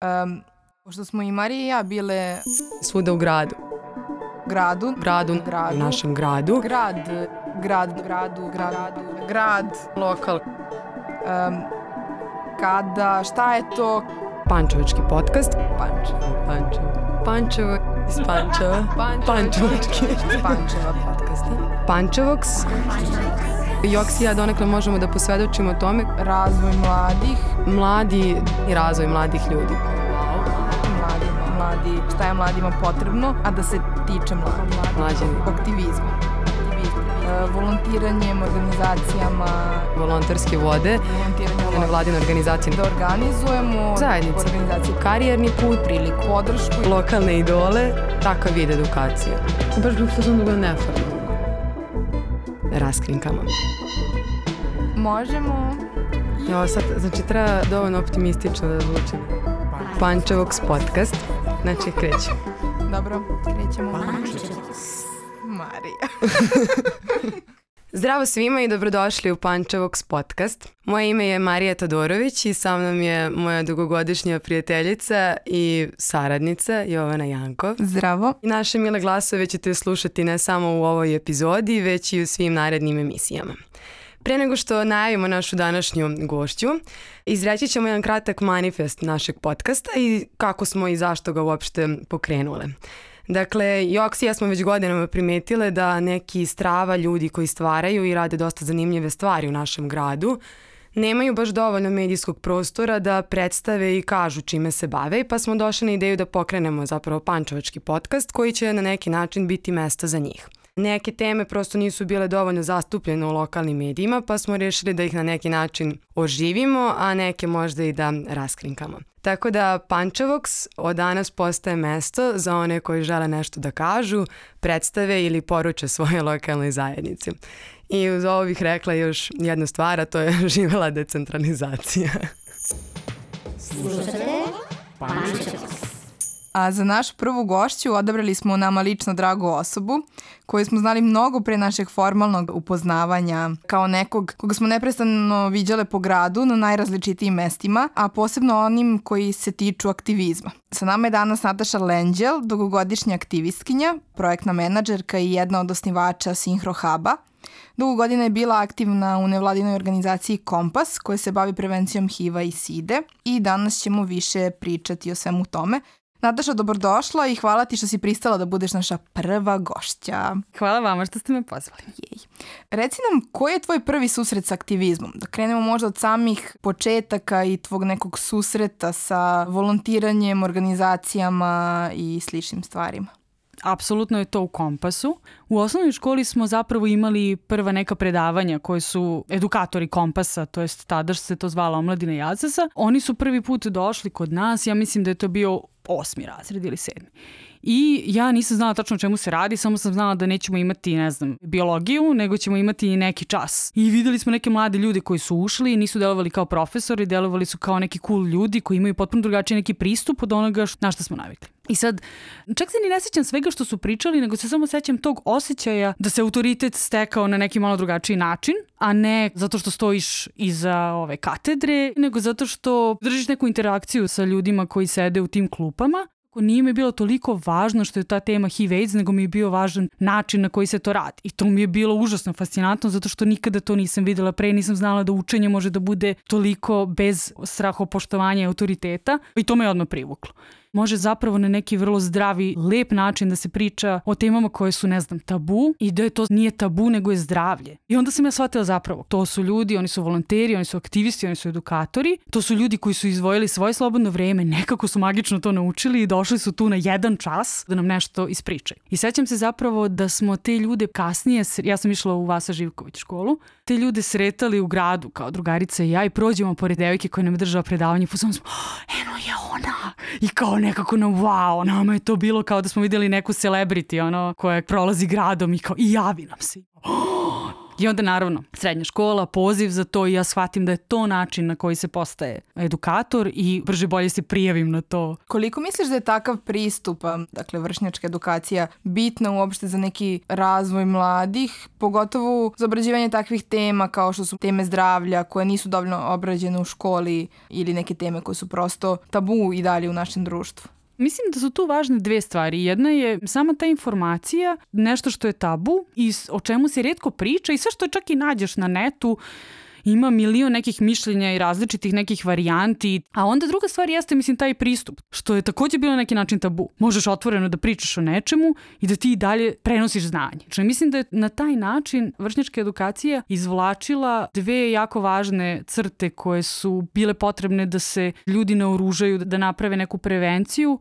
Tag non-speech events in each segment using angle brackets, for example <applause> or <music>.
Um, pošto smo i Marija i ja bile Svuda u gradu. gradu, Gradu, Gradu. u našem gradu. grad, grad, gradu, gradu, grad, Lokal. um, kada, šta je to? Pančevački podcast. Pančevo. Pančevo. Pančevo iz Pančeva. Pančevački. Pančeva podcasta. Pančevoks. Joks i ja donekle možemo da posvedočimo tome Razvoj mladih, mladi i razvoj mladih ljudi. mladi, mladi, šta je mladima potrebno, a da se tiče mladih. Mlađani. Aktivizma. E, volontiranjem, organizacijama, Volonterske vode, volontiranje nevladine organizacije, da organizujemo Zajednice. organizacije karijerni put, priliku, podršku lokalne idole, takav vid edukacije. Baš bih fazon da bude neformalno. Raskrinkamo. možemo Jo, sad, znači treba dovoljno optimistično da zvuči. Pančevoks podcast. Znači, kreću. dobro, krećemo Marija <laughs> Zdravo svima i dobrodošli u Pančevoks podcast. Moje ime je Marija Todorović i sa mnom je moja dugogodišnja prijateljica i saradnica Jovana Jankov. Zdravo I naše mile glasove ćete slušati ne samo u ovoj epizodi, već i u svim narednim emisijama. Pre nego što najavimo našu današnju gošću, izreći ćemo jedan kratak manifest našeg podcasta i kako smo i zašto ga uopšte pokrenule. Dakle, Joks i ja smo već godinama primetile da neki strava ljudi koji stvaraju i rade dosta zanimljive stvari u našem gradu nemaju baš dovoljno medijskog prostora da predstave i kažu čime se bave, pa smo došli na ideju da pokrenemo zapravo pančevački podcast koji će na neki način biti mesto za njih. Neke teme prosto nisu bile dovoljno zastupljene u lokalnim medijima, pa smo rešili da ih na neki način oživimo, a neke možda i da raskrinkamo. Tako da Pančevoks od danas postaje mesto za one koji žele nešto da kažu, predstave ili poruče svoje lokalnoj zajednici. I uz ovo bih rekla još jednu stvar, a to je <laughs> živela decentralizacija. A za našu prvu gošću odabrali smo nama lično dragu osobu koju smo znali mnogo pre našeg formalnog upoznavanja kao nekog koga smo neprestano viđale po gradu na najrazličitijim mestima, a posebno onim koji se tiču aktivizma. Sa nama je danas Nataša Lenđel, dugogodišnja aktivistkinja, projektna menadžerka i jedna od osnivača Synchro Huba. Dugo godina je bila aktivna u nevladinoj organizaciji Kompas koja se bavi prevencijom HIV-a i SIDE i danas ćemo više pričati o svemu tome. Nataša, dobrodošla i hvala ti što si pristala da budeš naša prva gošća. Hvala vama što ste me pozvali. Jej. Reci nam, koji je tvoj prvi susret sa aktivizmom? Da krenemo možda od samih početaka i tvog nekog susreta sa volontiranjem, organizacijama i sličnim stvarima. Apsolutno je to u kompasu. U osnovnoj školi smo zapravo imali prva neka predavanja koje su edukatori kompasa, to jest tada što se to zvala omladina Jacasa. Oni su prvi put došli kod nas, ja mislim da je to bio osmi razred ili sedmi. I ja nisam znala tačno o čemu se radi, samo sam znala da nećemo imati, ne znam, biologiju, nego ćemo imati neki čas. I videli smo neke mlade ljude koji su ušli, nisu delovali kao profesori, delovali su kao neki cool ljudi koji imaju potpuno drugačiji neki pristup od onoga na što smo navikli. I sad, čak se ni ne sećam svega što su pričali, nego se samo sećam tog osjećaja da se autoritet stekao na neki malo drugačiji način, a ne zato što stojiš iza ove katedre, nego zato što držiš neku interakciju sa ljudima koji sede u tim klupama nije mi bilo toliko važno što je ta tema HIV AIDS, nego mi je bio važan način na koji se to radi. I to mi je bilo užasno fascinantno zato što nikada to nisam videla pre, nisam znala da učenje može da bude toliko bez strahopoštovanja i autoriteta i to me je odmah privuklo može zapravo na neki vrlo zdravi, lep način da se priča o temama koje su, ne znam, tabu i da je to nije tabu, nego je zdravlje. I onda sam ja shvatila zapravo, to su ljudi, oni su volonteri, oni su aktivisti, oni su edukatori, to su ljudi koji su izdvojili svoje slobodno vreme, nekako su magično to naučili i došli su tu na jedan čas da nam nešto ispričaju. I sećam se zapravo da smo te ljude kasnije, ja sam išla u Vasa Živković školu, te ljude sretali u gradu kao drugarica i ja i prođemo pored devojke koja nam je držala predavanje i pozvamo smo, eno je ona! I kao nekako na wow, nama je to bilo kao da smo videli neku celebrity ono, koja prolazi gradom i kao i javi nam se. I onda naravno, srednja škola, poziv za to i ja shvatim da je to način na koji se postaje edukator i brže bolje se prijavim na to. Koliko misliš da je takav pristup, dakle vršnjačka edukacija, bitna uopšte za neki razvoj mladih, pogotovo za obrađivanje takvih tema kao što su teme zdravlja koje nisu dovoljno obrađene u školi ili neke teme koje su prosto tabu i dalje u našem društvu? Mislim da su tu važne dve stvari. Jedna je sama ta informacija, nešto što je tabu i o čemu se redko priča i sve što čak i nađeš na netu ima milion nekih mišljenja i različitih nekih varijanti, a onda druga stvar jeste, mislim, taj pristup, što je takođe bilo neki način tabu. Možeš otvoreno da pričaš o nečemu i da ti dalje prenosiš znanje. Znači, mislim da je na taj način vršnjačka edukacija izvlačila dve jako važne crte koje su bile potrebne da se ljudi naoružaju, da naprave neku prevenciju,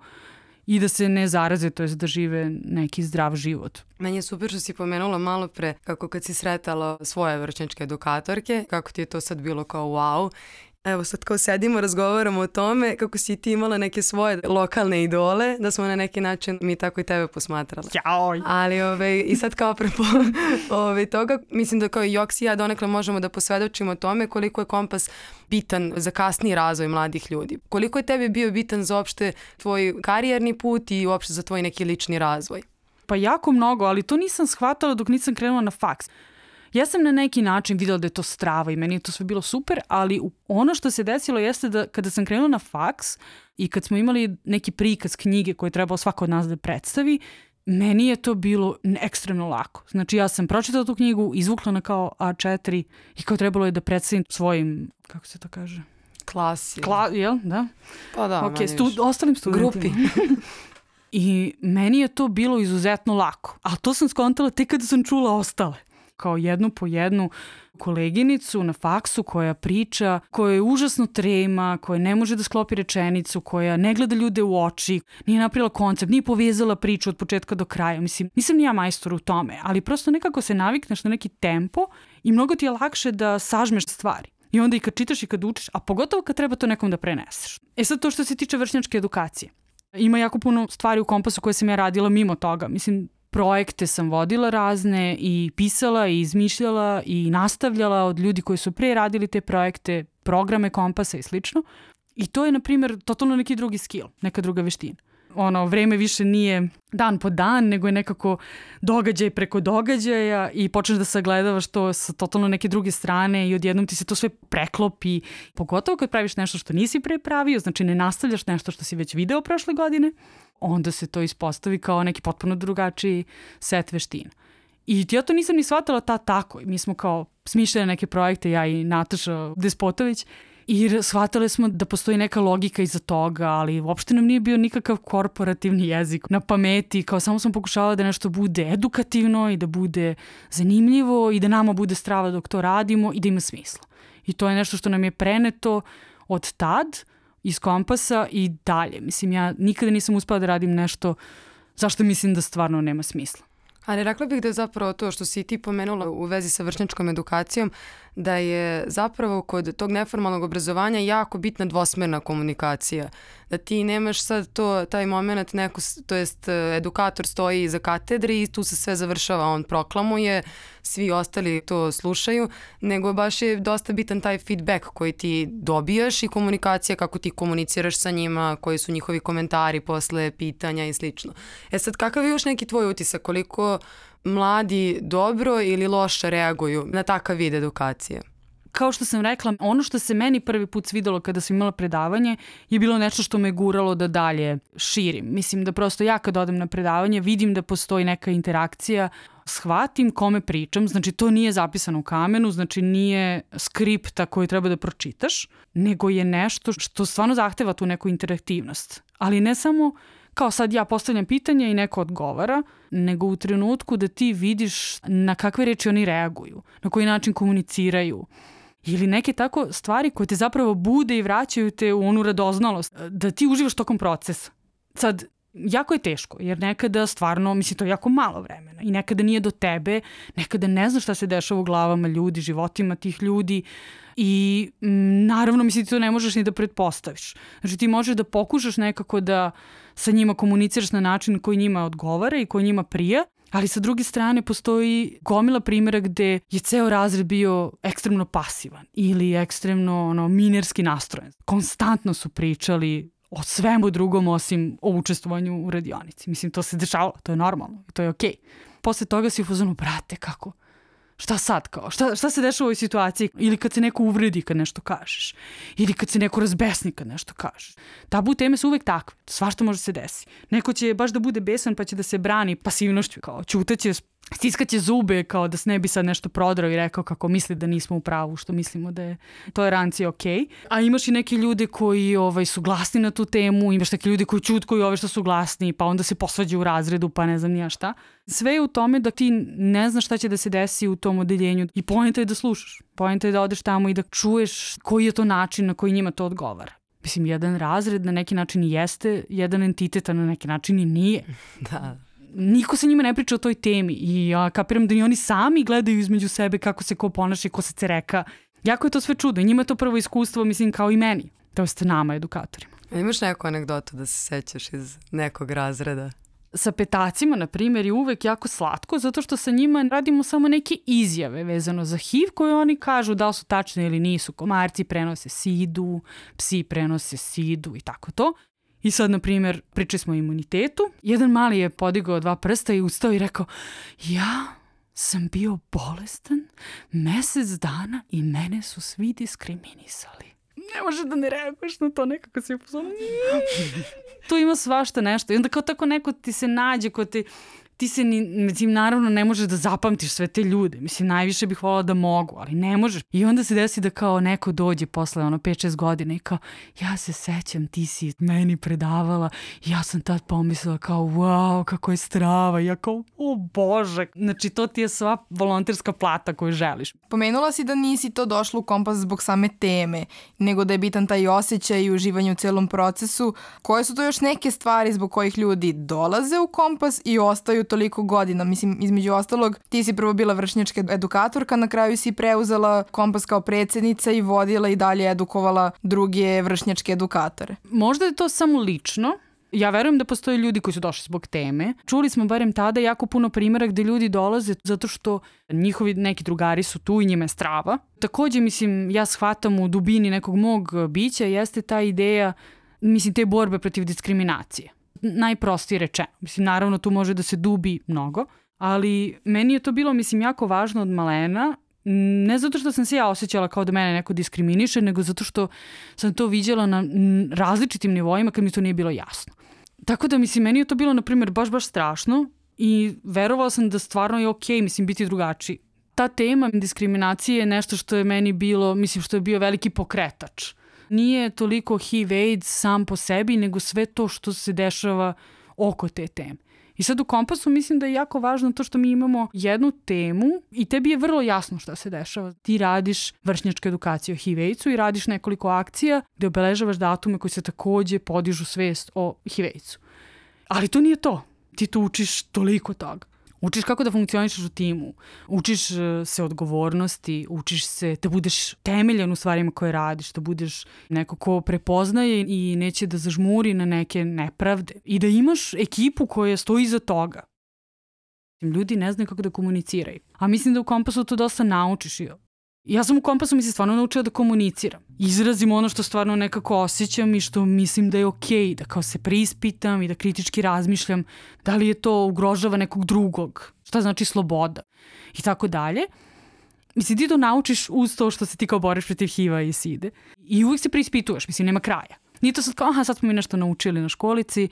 i da se ne zaraze, to je da žive neki zdrav život. Meni je super što si pomenula malo pre kako kad si sretala svoje vršnjačke edukatorke, kako ti je to sad bilo kao wow Evo sad kao sedimo, razgovaramo o tome kako si ti imala neke svoje lokalne idole, da smo na neki način mi tako i tebe posmatrali. Joj. Ali ove, i sad kao prepo <laughs> ove, toga, mislim da kao i Joks i ja donekle možemo da posvedočimo tome koliko je kompas bitan za kasniji razvoj mladih ljudi. Koliko je tebi bio bitan za opšte tvoj karijerni put i uopšte za tvoj neki lični razvoj? Pa jako mnogo, ali to nisam shvatala dok nisam krenula na faks. Ja sam na neki način videla da je to strava i meni je to sve bilo super, ali ono što se desilo jeste da kada sam krenula na faks i kad smo imali neki prikaz knjige koje je trebalo svako od nas da predstavi, meni je to bilo ekstremno lako. Znači ja sam pročitala tu knjigu, izvukla na kao A4 i kao trebalo je da predstavim svojim, kako se to kaže? Klasi. Kla, jel? Da? Pa da, okay, stu, ostalim studentima. Grupi. <laughs> I meni je to bilo izuzetno lako. A to sam skontala tek kada sam čula ostale kao jednu po jednu koleginicu na faksu koja priča, koja je užasno trema, koja ne može da sklopi rečenicu, koja ne gleda ljude u oči, nije napravila koncept, nije povezala priču od početka do kraja. Mislim, nisam ni ja majstor u tome, ali prosto nekako se navikneš na neki tempo i mnogo ti je lakše da sažmeš stvari. I onda i kad čitaš i kad učiš, a pogotovo kad treba to nekom da preneseš. E sad to što se tiče vršnjačke edukacije. Ima jako puno stvari u kompasu koje sam ja radila mimo toga. Mislim, projekte sam vodila razne i pisala i izmišljala i nastavljala od ljudi koji su pre radili te projekte, programe kompasa i slično. I to je, na primjer, totalno neki drugi skill, neka druga veština. Ono, vreme više nije dan po dan, nego je nekako događaj preko događaja i počneš da sagledavaš to sa totalno neke druge strane i odjednom ti se to sve preklopi. Pogotovo kad praviš nešto što nisi pre pravio, znači ne nastavljaš nešto što si već video prošle godine, onda se to ispostavi kao neki potpuno drugačiji set veština. I ja to nisam ni shvatala ta tako. Mi smo kao smišljali neke projekte, ja i Nataša Despotović, i shvatili smo da postoji neka logika iza toga, ali uopšte nam nije bio nikakav korporativni jezik na pameti, kao samo sam pokušavala da nešto bude edukativno i da bude zanimljivo i da nama bude strava dok to radimo i da ima smisla. I to je nešto što nam je preneto od tad, iz kompasa i dalje. Mislim, ja nikada nisam uspela da radim nešto zašto mislim da stvarno nema smisla. Ali rekla bih da je zapravo to što si ti pomenula u vezi sa vršnjačkom edukacijom, da je zapravo kod tog neformalnog obrazovanja jako bitna dvosmerna komunikacija. Da ti nemaš sad to, taj moment, neko, to jest edukator stoji iza katedre i tu se sve završava, on proklamuje, svi ostali to slušaju, nego baš je dosta bitan taj feedback koji ti dobijaš i komunikacija kako ti komuniciraš sa njima, koji su njihovi komentari posle pitanja i slično. E sad, kakav je još neki tvoj utisak, koliko mladi dobro ili loše reaguju na takav vid edukacije? kao što sam rekla, ono što se meni prvi put svidelo kada sam imala predavanje je bilo nešto što me guralo da dalje širim. Mislim da prosto ja kad odem na predavanje vidim da postoji neka interakcija, shvatim kome pričam, znači to nije zapisano u kamenu, znači nije skripta koju treba da pročitaš, nego je nešto što stvarno zahteva tu neku interaktivnost. Ali ne samo kao sad ja postavljam pitanje i neko odgovara, nego u trenutku da ti vidiš na kakve reči oni reaguju, na koji način komuniciraju, ili neke tako stvari koje te zapravo bude i vraćaju te u onu radoznalost, da ti uživaš tokom procesa. Sad, jako je teško, jer nekada stvarno, misli, to je jako malo vremena i nekada nije do tebe, nekada ne znaš šta se dešava u glavama ljudi, životima tih ljudi i m, naravno, misli, ti to ne možeš ni da pretpostaviš. Znači, ti možeš da pokušaš nekako da sa njima komuniciraš na način koji njima odgovara i koji njima prija, Ali sa druge strane postoji gomila primjera gde je ceo razred bio ekstremno pasivan ili ekstremno ono, minerski nastrojen. Konstantno su pričali o svemu drugom osim o učestvovanju u radionici. Mislim, to se dešavalo, to je normalno to je okej. Okay. Posle toga si u fazonu, brate, kako? šta sad kao, šta, šta se dešava u ovoj situaciji ili kad se neko uvredi kad nešto kažeš ili kad se neko razbesni kad nešto kažeš. Tabu teme su uvek takve, svašta može se desi. Neko će baš da bude besan pa će da se brani pasivnošću, kao ćutaće, stiskaće zube kao da se ne bi sad nešto prodrao i rekao kako misli da nismo u pravu, što mislimo da je tolerancija ok. A imaš i neke ljude koji ovaj, su glasni na tu temu, imaš neke ljude koji čutkuju ove što su glasni, pa onda se posvađaju u razredu, pa ne znam nija šta. Sve je u tome da ti ne znaš šta će da se desi u tom odeljenju i pojenta je da slušaš. Pojenta je da odeš tamo i da čuješ koji je to način na koji njima to odgovara. Mislim, jedan razred na neki način jeste jedan entitet, a na neki način i nije. Da niko sa njima ne priča o toj temi i ja kapiram da i oni sami gledaju između sebe kako se ko ponaša i ko se cereka. Jako je to sve čudno i njima je to prvo iskustvo, mislim, kao i meni. To ste nama, edukatorima. A imaš neku anegdotu da se sećaš iz nekog razreda? sa petacima, na primjer, je uvek jako slatko, zato što sa njima radimo samo neke izjave vezano za HIV koje oni kažu da li su tačne ili nisu. Komarci prenose sidu, psi prenose sidu i tako to. I sad, na primjer, pričali smo o imunitetu. Jedan mali je podigao dva prsta i ustao i rekao, ja sam bio bolestan mesec dana i mene su svi diskriminisali. Ne može da ne reaguješ na to, nekako si upozorno. <laughs> tu ima svašta nešto. I onda kao tako neko ti se nađe ko ti ti se ni, mislim, naravno ne možeš da zapamtiš sve te ljude. Mislim, najviše bih volala da mogu, ali ne možeš. I onda se desi da kao neko dođe posle ono 5-6 godina i kao, ja se sećam, ti si meni predavala. Ja sam tad pomislila kao, wow, kako je strava. Ja kao, o bože. Znači, to ti je sva volonterska plata koju želiš. Pomenula si da nisi to došla u kompas zbog same teme, nego da je bitan taj osjećaj i uživanje u celom procesu. Koje su to još neke stvari zbog kojih ljudi dolaze u kompas i ostaju toliko godina. Mislim, između ostalog, ti si prvo bila vršnjačka edukatorka, na kraju si preuzela kompas kao predsednica i vodila i dalje edukovala druge vršnjačke edukatore. Možda je to samo lično, Ja verujem da postoje ljudi koji su došli zbog teme. Čuli smo barem tada jako puno primjera gde ljudi dolaze zato što njihovi neki drugari su tu i njima je strava. Takođe, mislim, ja shvatam u dubini nekog mog bića jeste ta ideja, mislim, te borbe protiv diskriminacije najprostije rečeno. Mislim, naravno tu može da se dubi mnogo, ali meni je to bilo, mislim, jako važno od malena, ne zato što sam se ja osjećala kao da mene neko diskriminiše, nego zato što sam to viđala na različitim nivoima kad mi to nije bilo jasno. Tako da, mislim, meni je to bilo, na primjer, baš, baš strašno i verovala sam da stvarno je okej, okay, mislim, biti drugačiji. Ta tema diskriminacije je nešto što je meni bilo, mislim, što je bio veliki pokretač nije toliko HIV AIDS sam po sebi, nego sve to što se dešava oko te teme. I sad u kompasu mislim da je jako važno to što mi imamo jednu temu i tebi je vrlo jasno šta se dešava. Ti radiš vršnjačku edukaciju o hiv i radiš nekoliko akcija gde obeležavaš datume koji se takođe podižu svest o hiv Ali to nije to. Ti tu učiš toliko toga. Učiš kako da funkcionišeš u timu, učiš e, se odgovornosti, učiš se da budeš temeljan u stvarima koje radiš, da budeš neko ko prepoznaje i neće da zažmuri na neke nepravde i da imaš ekipu koja stoji iza toga. Ljudi ne znaju kako da komuniciraju. A mislim da u kompasu to dosta naučiš Ja sam u kompasu mi se stvarno naučila da komuniciram. Izrazim ono što stvarno nekako osjećam i što mislim da je okej, okay, da kao se preispitam i da kritički razmišljam da li je to ugrožava nekog drugog, šta znači sloboda i tako dalje. Mislim, ti to naučiš uz to što se ti kao boriš protiv HIV-a i SIDE i uvijek se preispituješ, mislim, nema kraja. Nije to sad kao, aha, sad smo mi nešto naučili na školici,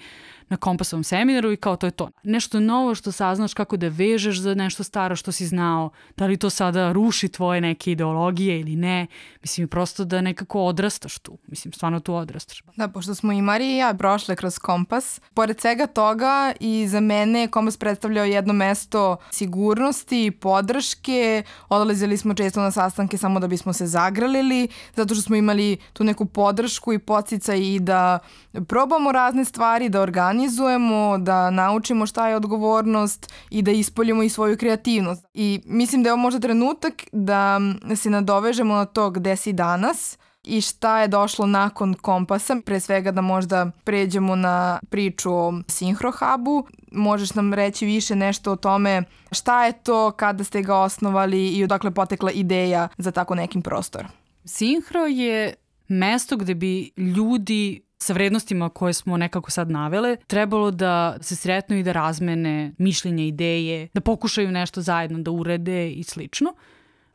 na kompasovom seminaru i kao to je to. Nešto novo što saznaš kako da vežeš za nešto staro što si znao, da li to sada ruši tvoje neke ideologije ili ne. Mislim, prosto da nekako odrastaš tu. Mislim, stvarno tu odrastaš. Da, pošto smo i Marija i ja prošle kroz kompas, pored svega toga i za mene je kompas predstavljao jedno mesto sigurnosti i podrške. Odlazili smo često na sastanke samo da bismo se zagralili, zato što smo imali tu neku podršku i podstica i da probamo razne stvari, da organizujemo, da naučimo šta je odgovornost i da ispoljimo i svoju kreativnost. I mislim da je ovo možda trenutak da se nadovežemo na to gde si danas, i šta je došlo nakon kompasa. Pre svega da možda pređemo na priču o Sinhrohubu. Možeš nam reći više nešto o tome šta je to, kada ste ga osnovali i odakle potekla ideja za tako nekim prostor. Sinhro je mesto gde bi ljudi sa vrednostima koje smo nekako sad navele, trebalo da se sretnu i da razmene mišljenje, ideje, da pokušaju nešto zajedno da urede i slično.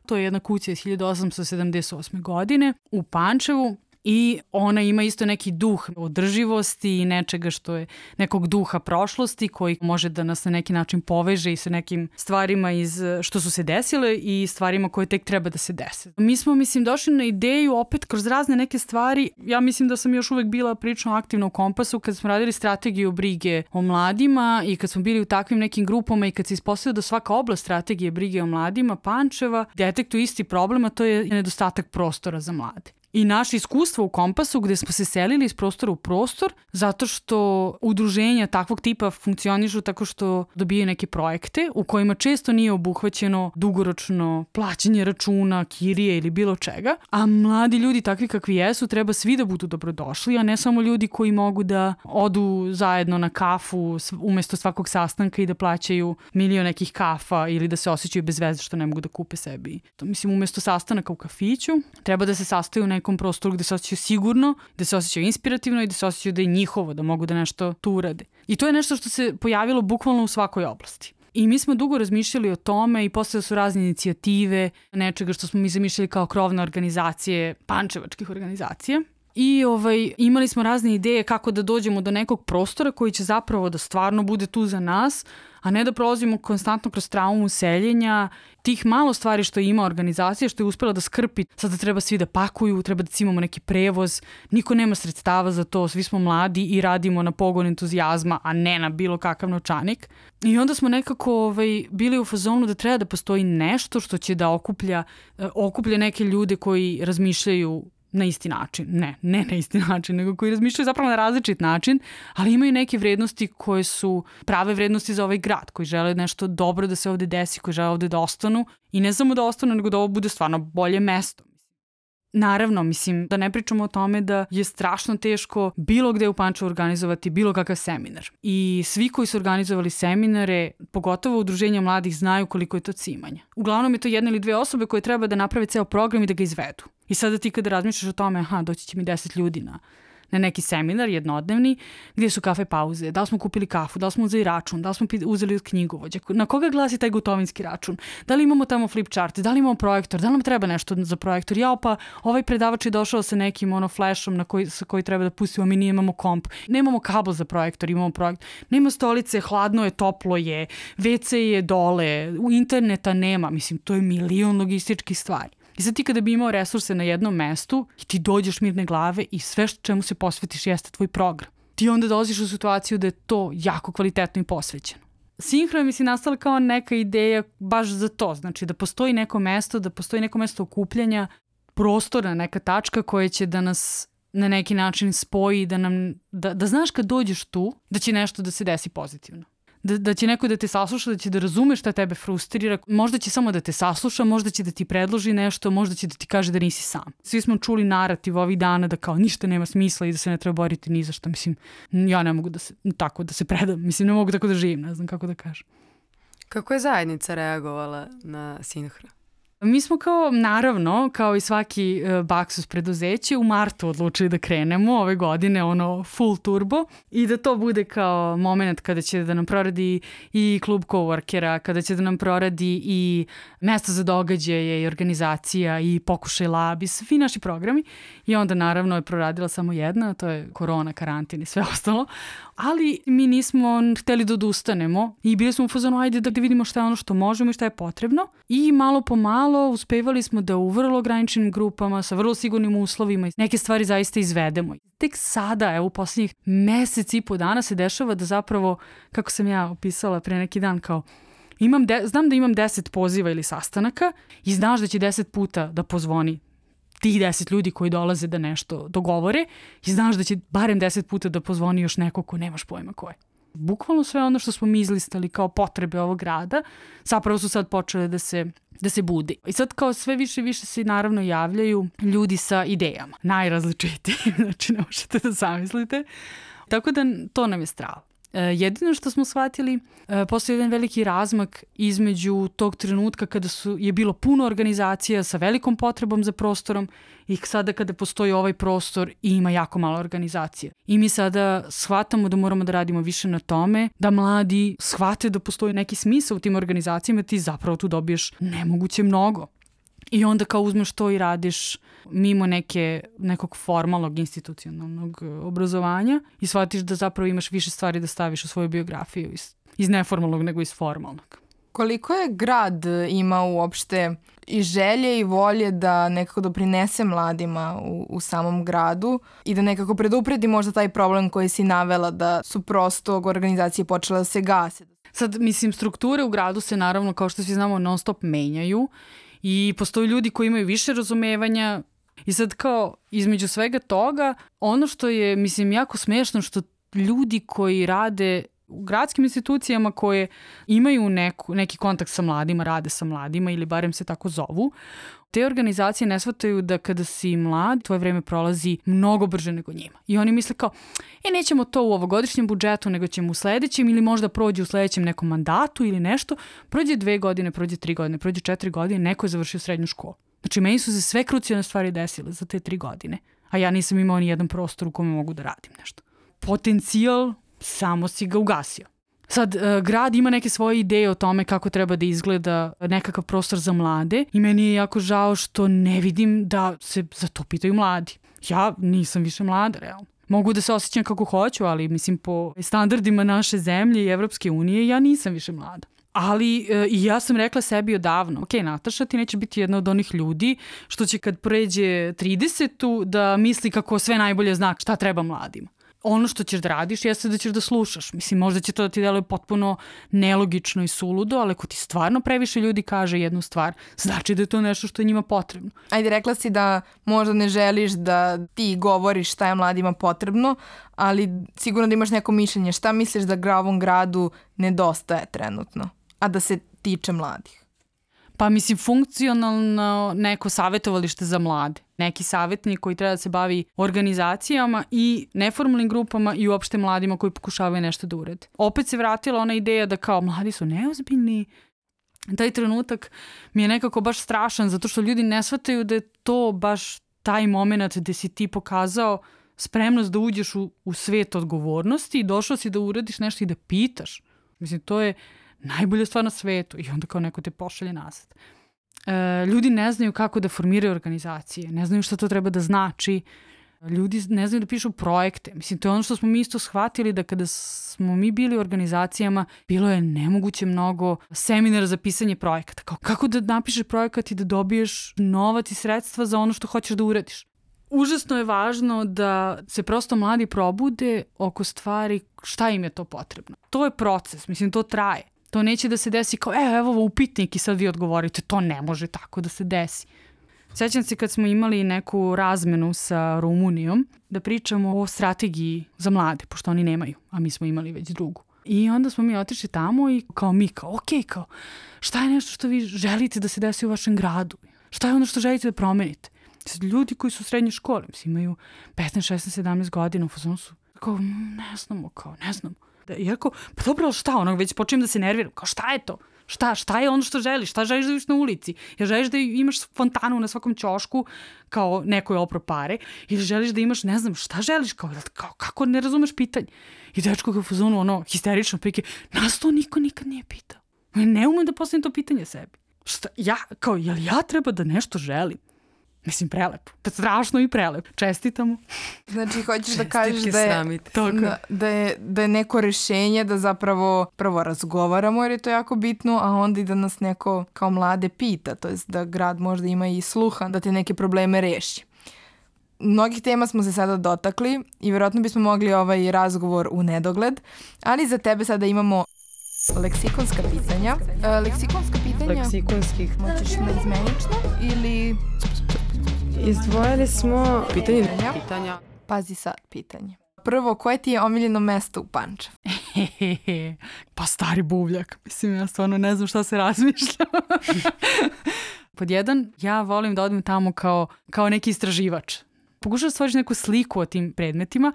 To je jedna kuća iz 1878. godine u Pančevu i ona ima isto neki duh održivosti i nečega što je nekog duha prošlosti koji može da nas na neki način poveže i sa nekim stvarima iz, što su se desile i stvarima koje tek treba da se dese. Mi smo, mislim, došli na ideju opet kroz razne neke stvari. Ja mislim da sam još uvek bila prično aktivna u Kompasu kad smo radili strategiju brige o mladima i kad smo bili u takvim nekim grupama i kad se ispostavio da svaka oblast strategije brige o mladima Pančeva detektuje isti problem, a to je nedostatak prostora za mlade i naše iskustvo u Kompasu gde smo se selili iz prostora u prostor zato što udruženja takvog tipa funkcionišu tako što dobijaju neke projekte u kojima često nije obuhvaćeno dugoročno plaćanje računa, kirije ili bilo čega, a mladi ljudi takvi kakvi jesu treba svi da budu dobrodošli, a ne samo ljudi koji mogu da odu zajedno na kafu umesto svakog sastanka i da plaćaju milion nekih kafa ili da se osjećaju bez veze što ne mogu da kupe sebi. To, mislim, umesto sastanaka u kafiću treba da se sastaju u nekom prostoru gde se osjećaju sigurno, gde se osjećaju inspirativno i da se osjećaju da je njihovo, da mogu da nešto tu urade. I to je nešto što se pojavilo bukvalno u svakoj oblasti. I mi smo dugo razmišljali o tome i posle su razne inicijative, nečega što smo mi zamišljali kao krovne organizacije, pančevačkih organizacija. I ovaj, imali smo razne ideje kako da dođemo do nekog prostora koji će zapravo da stvarno bude tu za nas, a ne da prolazimo konstantno kroz traumu seljenja, tih malo stvari što ima organizacija, što je uspela da skrpi, sada treba svi da pakuju, treba da imamo neki prevoz, niko nema sredstava za to, svi smo mladi i radimo na pogon entuzijazma, a ne na bilo kakav novčanik. I onda smo nekako ovaj, bili u fazonu da treba da postoji nešto što će da okuplja, eh, okuplja neke ljude koji razmišljaju na isti način. Ne, ne na isti <laughs> način, nego koji razmišljaju zapravo na različit način, ali imaju neke vrednosti koje su prave vrednosti za ovaj grad, koji žele nešto dobro da se ovde desi, koji žele ovde da ostanu i ne samo da ostanu, nego da ovo bude stvarno bolje mesto. Naravno, mislim, da ne pričamo o tome da je strašno teško bilo gde u Pančevu organizovati bilo kakav seminar. I svi koji su organizovali seminare, pogotovo udruženja mladih, znaju koliko je to cimanja. Uglavnom je to jedna ili dve osobe koje treba da naprave ceo program i da ga izvedu. I sada ti kada razmišljaš o tome, aha, doći će mi deset ljudi na na neki seminar jednodnevni gdje su kafe pauze, da li smo kupili kafu, da li smo uzeli račun, da li smo uzeli od knjigovođa, na koga glasi taj gotovinski račun, da li imamo tamo flip chart, da li imamo projektor, da li nam treba nešto za projektor, ja pa ovaj predavač je došao sa nekim ono flashom na koji, sa koji treba da pustimo, mi imamo komp, nemamo kabel za projektor, imamo projektor, nema stolice, hladno je, toplo je, WC je dole, interneta nema, mislim, to je milion logističkih stvari. I sad ti kada bi imao resurse na jednom mestu i ti dođeš mirne glave i sve što čemu se posvetiš jeste tvoj program. Ti onda dolaziš u situaciju da je to jako kvalitetno i posvećeno. Sinhro je mislim nastala kao neka ideja baš za to, znači da postoji neko mesto, da postoji neko mesto okupljanja, prostorna neka tačka koja će da nas na neki način spoji, da, nam, da, da znaš kad dođeš tu da će nešto da se desi pozitivno da, da će neko da te sasluša, da će da razume šta tebe frustrira, možda će samo da te sasluša, možda će da ti predloži nešto, možda će da ti kaže da nisi sam. Svi smo čuli narativ ovih dana da kao ništa nema smisla i da se ne treba boriti ni za što. Mislim, ja ne mogu da se, tako da se predam, mislim, ne mogu tako da živim, ne znam kako da kažem. Kako je zajednica reagovala na Sinhra? Mi smo kao, naravno, kao i svaki uh, Baksus preduzeće, u martu odlučili da krenemo ove godine, ono full turbo i da to bude kao moment kada će da nam proradi i klub coworkera, kada će da nam proradi i mesto za događaje i organizacija i pokušaj lab i svi naši programi. I onda naravno je proradila samo jedna, to je korona, karantin i sve ostalo. Ali mi nismo hteli da odustanemo i bili smo u fazonu ajde da vidimo šta je ono što možemo i šta je potrebno. I malo po malo uspevali smo da u vrlo ograničenim grupama sa vrlo sigurnim uslovima neke stvari zaista izvedemo. Tek sada, evo u poslednjih mesec i po dana se dešava da zapravo, kako sam ja opisala pre neki dan, kao imam de, znam da imam 10 poziva ili sastanaka i znaš da će 10 puta da pozvoni tih deset ljudi koji dolaze da nešto dogovore i znaš da će barem deset puta da pozvoni još neko ko nemaš pojma ko je. Bukvalno sve ono što smo mi izlistali kao potrebe ovog grada, zapravo su sad počele da se da se budi. I sad kao sve više i više se naravno javljaju ljudi sa idejama, najrazličitijim, <laughs> znači ne možete da zamislite. Tako da to nam je strava. E, jedino što smo shvatili, e, postoji jedan veliki razmak između tog trenutka kada su, je bilo puno organizacija sa velikom potrebom za prostorom i sada kada postoji ovaj prostor i ima jako malo organizacije. I mi sada shvatamo da moramo da radimo više na tome, da mladi shvate da postoji neki smisao u tim organizacijama, ti zapravo tu dobiješ nemoguće mnogo. I onda kao uzmeš to i radiš mimo neke, nekog formalnog institucionalnog e, obrazovanja i shvatiš da zapravo imaš više stvari da staviš u svoju biografiju iz, iz neformalnog nego iz formalnog. Koliko je grad ima uopšte i želje i volje da nekako doprinese mladima u, u samom gradu i da nekako predupredi možda taj problem koji si navela da su prosto organizacije počele da se gase. Sad, mislim, strukture u gradu se naravno, kao što svi znamo, non stop menjaju i postoji ljudi koji imaju više razumevanja. I sad kao između svega toga, ono što je, mislim, jako smešno što ljudi koji rade u gradskim institucijama koje imaju neku, neki kontakt sa mladima, rade sa mladima ili barem se tako zovu, te organizacije ne shvataju da kada si mlad, tvoje vreme prolazi mnogo brže nego njima. I oni misle kao, e, nećemo to u ovogodišnjem budžetu, nego ćemo u sledećem ili možda prođe u sledećem nekom mandatu ili nešto. Prođe dve godine, prođe tri godine, prođe četiri godine, neko je završio srednju školu. Znači, meni su se sve krucijalne stvari desile za te tri godine, a ja nisam imao ni jedan prostor u kome mogu da radim nešto. Potencijal, samo si ga ugasio. Sad, uh, grad ima neke svoje ideje o tome kako treba da izgleda nekakav prostor za mlade i meni je jako žao što ne vidim da se za to pitaju mladi. Ja nisam više mlada, realno. Mogu da se osjećam kako hoću, ali mislim po standardima naše zemlje i Evropske unije ja nisam više mlada. Ali e, i ja sam rekla sebi odavno, ok, Nataša, ti neće biti jedna od onih ljudi što će kad pređe 30 da misli kako sve najbolje zna šta treba mladima ono što ćeš da radiš jeste da ćeš da slušaš. Mislim, možda će to da ti deluje potpuno nelogično i suludo, ali ako ti stvarno previše ljudi kaže jednu stvar, znači da je to nešto što je njima potrebno. Ajde, rekla si da možda ne želiš da ti govoriš šta je mladima potrebno, ali sigurno da imaš neko mišljenje. Šta misliš da gravom gradu nedostaje trenutno, a da se tiče mladih? Pa mislim, funkcionalno neko savjetovalište za mlade. Neki savjetnik koji treba da se bavi organizacijama i neformalnim grupama i uopšte mladima koji pokušavaju nešto da urede. Opet se vratila ona ideja da kao mladi su neozbiljni, taj trenutak mi je nekako baš strašan zato što ljudi ne shvataju da je to baš taj moment gde si ti pokazao spremnost da uđeš u, u svet odgovornosti i došao si da uradiš nešto i da pitaš. Mislim, to je najbolja stvar na svetu i onda kao neko te pošalje nazad. E, ljudi ne znaju kako da formiraju organizacije, ne znaju šta to treba da znači, ljudi ne znaju da pišu projekte. Mislim, to je ono što smo mi isto shvatili da kada smo mi bili u organizacijama, bilo je nemoguće mnogo seminara za pisanje projekata. Kao, kako da napišeš projekat i da dobiješ novac i sredstva za ono što hoćeš da uradiš. Užasno je važno da se prosto mladi probude oko stvari šta im je to potrebno. To je proces, mislim, to traje. To neće da se desi kao, e, evo upitnik i sad vi odgovorite. To ne može tako da se desi. Sećam se kad smo imali neku razmenu sa Rumunijom da pričamo o strategiji za mlade, pošto oni nemaju, a mi smo imali već drugu. I onda smo mi otišli tamo i kao mi, kao, ok, kao, šta je nešto što vi želite da se desi u vašem gradu? Šta je ono što želite da promenite? Ljudi koji su u srednje škole, mislim, imaju 15, 16, 17 godina, u fazonu su, kao, ne znamo, kao, ne znamo. Da, iako, pa dobro, šta, ono, već počnem da se nerviram, kao šta je to? Šta, šta je ono što želiš? Šta želiš da vidiš na ulici? Jer želiš da imaš fontanu na svakom ćošku kao neko je opro pare ili želiš da imaš, ne znam, šta želiš? Kao, kao kako ne razumeš pitanje? I dečko ga u fazonu, ono, histerično prike, nas to niko nikad nije pitao. Ne umem da postavim to pitanje sebi. Šta, ja, kao, jel ja treba da nešto želim? Mislim, prelepo. Strašno i prelepo. Čestitamo. Znači, hoćeš da kažeš da je, da, da, je, da je neko rešenje da zapravo prvo razgovaramo jer je to jako bitno, a onda i da nas neko kao mlade pita, to jest da grad možda ima i sluha da te neke probleme reši. Mnogih tema smo se sada dotakli i verovatno bismo mogli ovaj razgovor u nedogled, ali za tebe sada imamo leksikonska pitanja. Uh, leksikonska pitanja... Leksikonskih. Hoćeš na izmenično ili... Izdvojili smo pitanje pitanja. Pazi sad pitanje. Prvo, koje ti je omiljeno mesto u Pančevu? <laughs> Pa stari buvljak. Mislim, ja stvarno ne znam šta se razmišlja. <laughs> Pod jedan, ja volim da odem tamo kao, kao neki istraživač. Pokušam da stvoriš neku sliku o tim predmetima,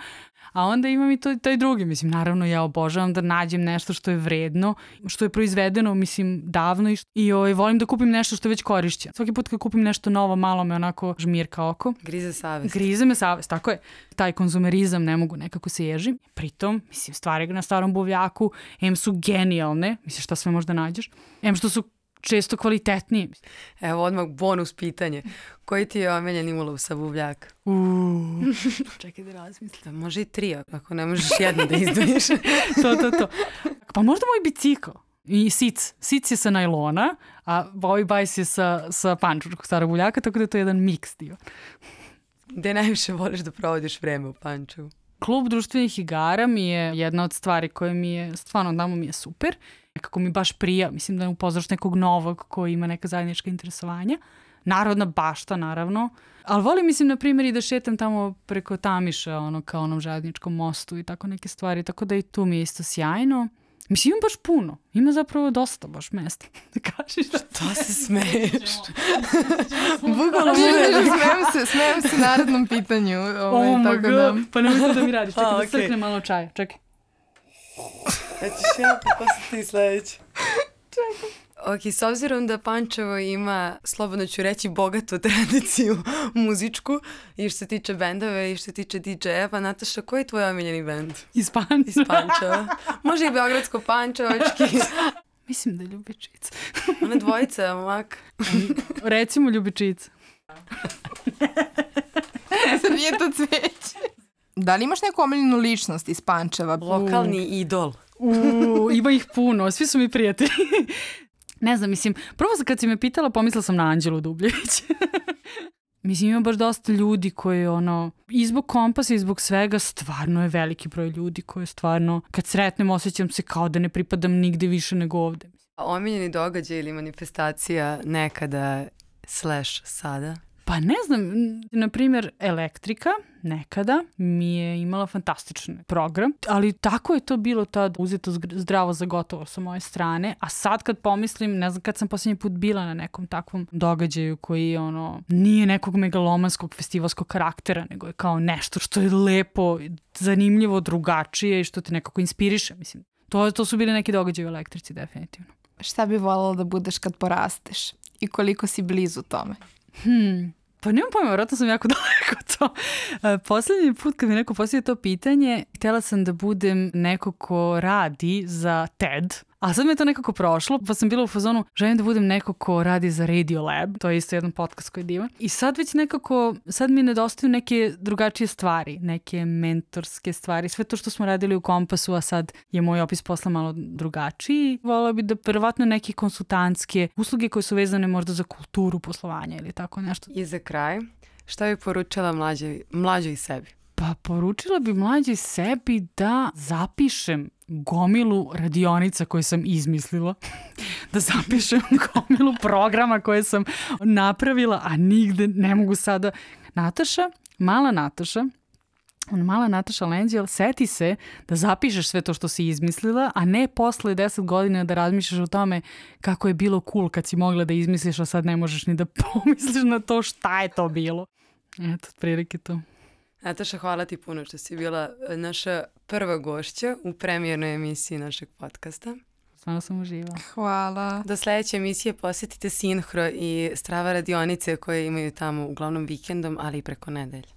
a onda imam i to, taj drugi. Mislim, naravno, ja obožavam da nađem nešto što je vredno, što je proizvedeno, mislim, davno i, i ovaj, volim da kupim nešto što je već korišćeno. Svaki put kad kupim nešto novo, malo me onako žmirka oko. Grize savest. Grize me savest, tako je. Taj konzumerizam ne mogu nekako se ježim. Pritom, mislim, stvari na starom buvljaku, em su genijalne, mislim, šta sve možda nađeš, em što su često kvalitetnije. Evo odmah bonus pitanje. Koji ti je omiljeni ulov sa buvljaka? Uuu, <laughs> čekaj da razmislim. Da, može i tri, ako ne možeš jedno da izdvojiš. <laughs> to, to, to. Pa možda moj bicikl. I sic. Sic je sa najlona, a ovaj bajs je sa, sa pančurskog starog buljaka, tako da je to jedan miks dio. Gde najviše voliš da provodiš vreme u Pančevu? Klub društvenih igara mi je jedna od stvari koje mi je, stvarno tamo mi je super. Kako mi baš prija, mislim da upoznaš nekog novog koji ima neka zajednička interesovanja. Narodna bašta, naravno. Ali volim, mislim, na primjer, i da šetam tamo preko Tamiša, ono, kao onom žadničkom mostu i tako neke stvari. Tako da i tu mi je isto sjajno. Mislim, ima baš puno. Ima zapravo dosta baš mesta. <laughs> Da kažeš da... To se smeješ. Bukvalno <laughs> smijem se, smijem se narodnom pitanju. Ovaj, oh tako da... Pa nemoj da mi radiš. <laughs> Čekaj A, da crknem malo čaja. Čekaj. Ja ćeš ja, pa si ti sledeći. Čekaj. Ok, s obzirom da Pančevo ima, slobodno ću reći, bogatu <laughs> tradiciju muzičku i što se tiče bendove i što se tiče DJ-eva, Nataša, koji je tvoj omiljeni bend Iz Pančeva. iz Pančeva? Može i Beogradsko-Pančevački, <laughs> Mislim da <laughs> je Ljubičica. one dvojice, mak. Recimo Ljubičica. Sad nije to cveće. Da li imaš neku omiljenu ličnost iz Pančeva? Lokalni idol. U, ima ih puno, svi su mi prijatelji. Ne znam, mislim, prvo kad si me pitala, pomislila sam na Anđelu Dubljević. <laughs> Mislim, ima baš dosta ljudi koji, ono, i zbog kompasa i zbog svega, stvarno je veliki broj ljudi koji stvarno, kad sretnem, osjećam se kao da ne pripadam nigde više nego ovde. Omiljeni događaj ili manifestacija nekada slash sada? Pa ne znam, na primjer Elektrika nekada mi je imala fantastičan program, ali tako je to bilo tad uzeto zdravo za gotovo sa moje strane, a sad kad pomislim, ne znam kad sam posljednji put bila na nekom takvom događaju koji ono, nije nekog megalomanskog festivalskog karaktera, nego je kao nešto što je lepo, zanimljivo, drugačije i što te nekako inspiriše, mislim. To, to su bili neki događaji u Elektrici, definitivno. Šta bi voljela da budeš kad porasteš? I koliko si blizu tome? Hmm, pa nemam pojma, vjerojatno sam jako <laughs> daleko to. E, Poslednji put kad mi neko postavio to pitanje, htjela sam da budem neko ko radi za TED, a sad mi je to nekako prošlo, pa sam bila u fazonu, želim da budem neko ko radi za Radio Lab, to je isto jedan podcast koji je divan. I sad već nekako, sad mi nedostaju neke drugačije stvari, neke mentorske stvari, sve to što smo radili u Kompasu, a sad je moj opis posla malo drugačiji. Volila bi da verovatno neke konsultantske usluge koje su vezane možda za kulturu poslovanja ili tako nešto. I za kraj, šta bi poručila mlađoj, mlađoj sebi? Pa poručila bi mlađi sebi da zapišem gomilu radionica koje sam izmislila, <laughs> da zapišem <laughs> gomilu programa koje sam napravila, a nigde ne mogu sada. Nataša, mala Nataša, ona mala Nataša Lenđel, seti se da zapišeš sve to što si izmislila, a ne posle 10 godina da razmišljaš o tome kako je bilo cool kad si mogla da izmisliš, a sad ne možeš ni da <laughs> pomisliš na to šta je to bilo. Eto, prilike to. Nataša, hvala ti puno što si bila e, naša prva gošća u premijernoj emisiji našeg podcasta. Stvarno sam uživala. Hvala. Do sledeće emisije posetite Sinhro i strava radionice koje imaju tamo uglavnom vikendom, ali i preko nedelje.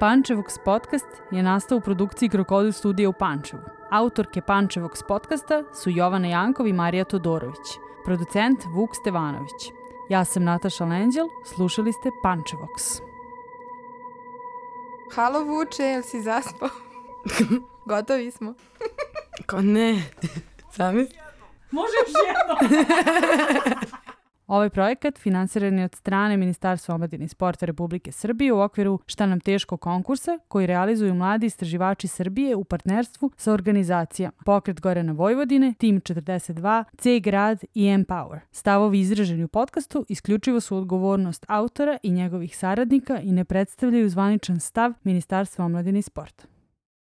Pančevox podcast je nastao u produkciji Krokodil studija u Pančevu. Autorke Pančevox podcasta su Jovana Jankov i Marija Todorović. Producent Vuk Stevanović. Ja sam Nataša Lenđel, slušali ste Pančevox. Halo Vuče, jel si zaspao? <laughs> Gotovi smo. Ko ne? Sami? Može još jedno! <laughs> Ovaj projekat finansiran je od strane Ministarstva omladine i sporta Republike Srbije u okviru Šta nam teško konkursa koji realizuju mladi istraživači Srbije u partnerstvu sa organizacijama Pokret Gorana Vojvodine, Tim 42, C Grad i Empower. Stavovi izraženi u podcastu isključivo su odgovornost autora i njegovih saradnika i ne predstavljaju zvaničan stav Ministarstva omladine i sporta.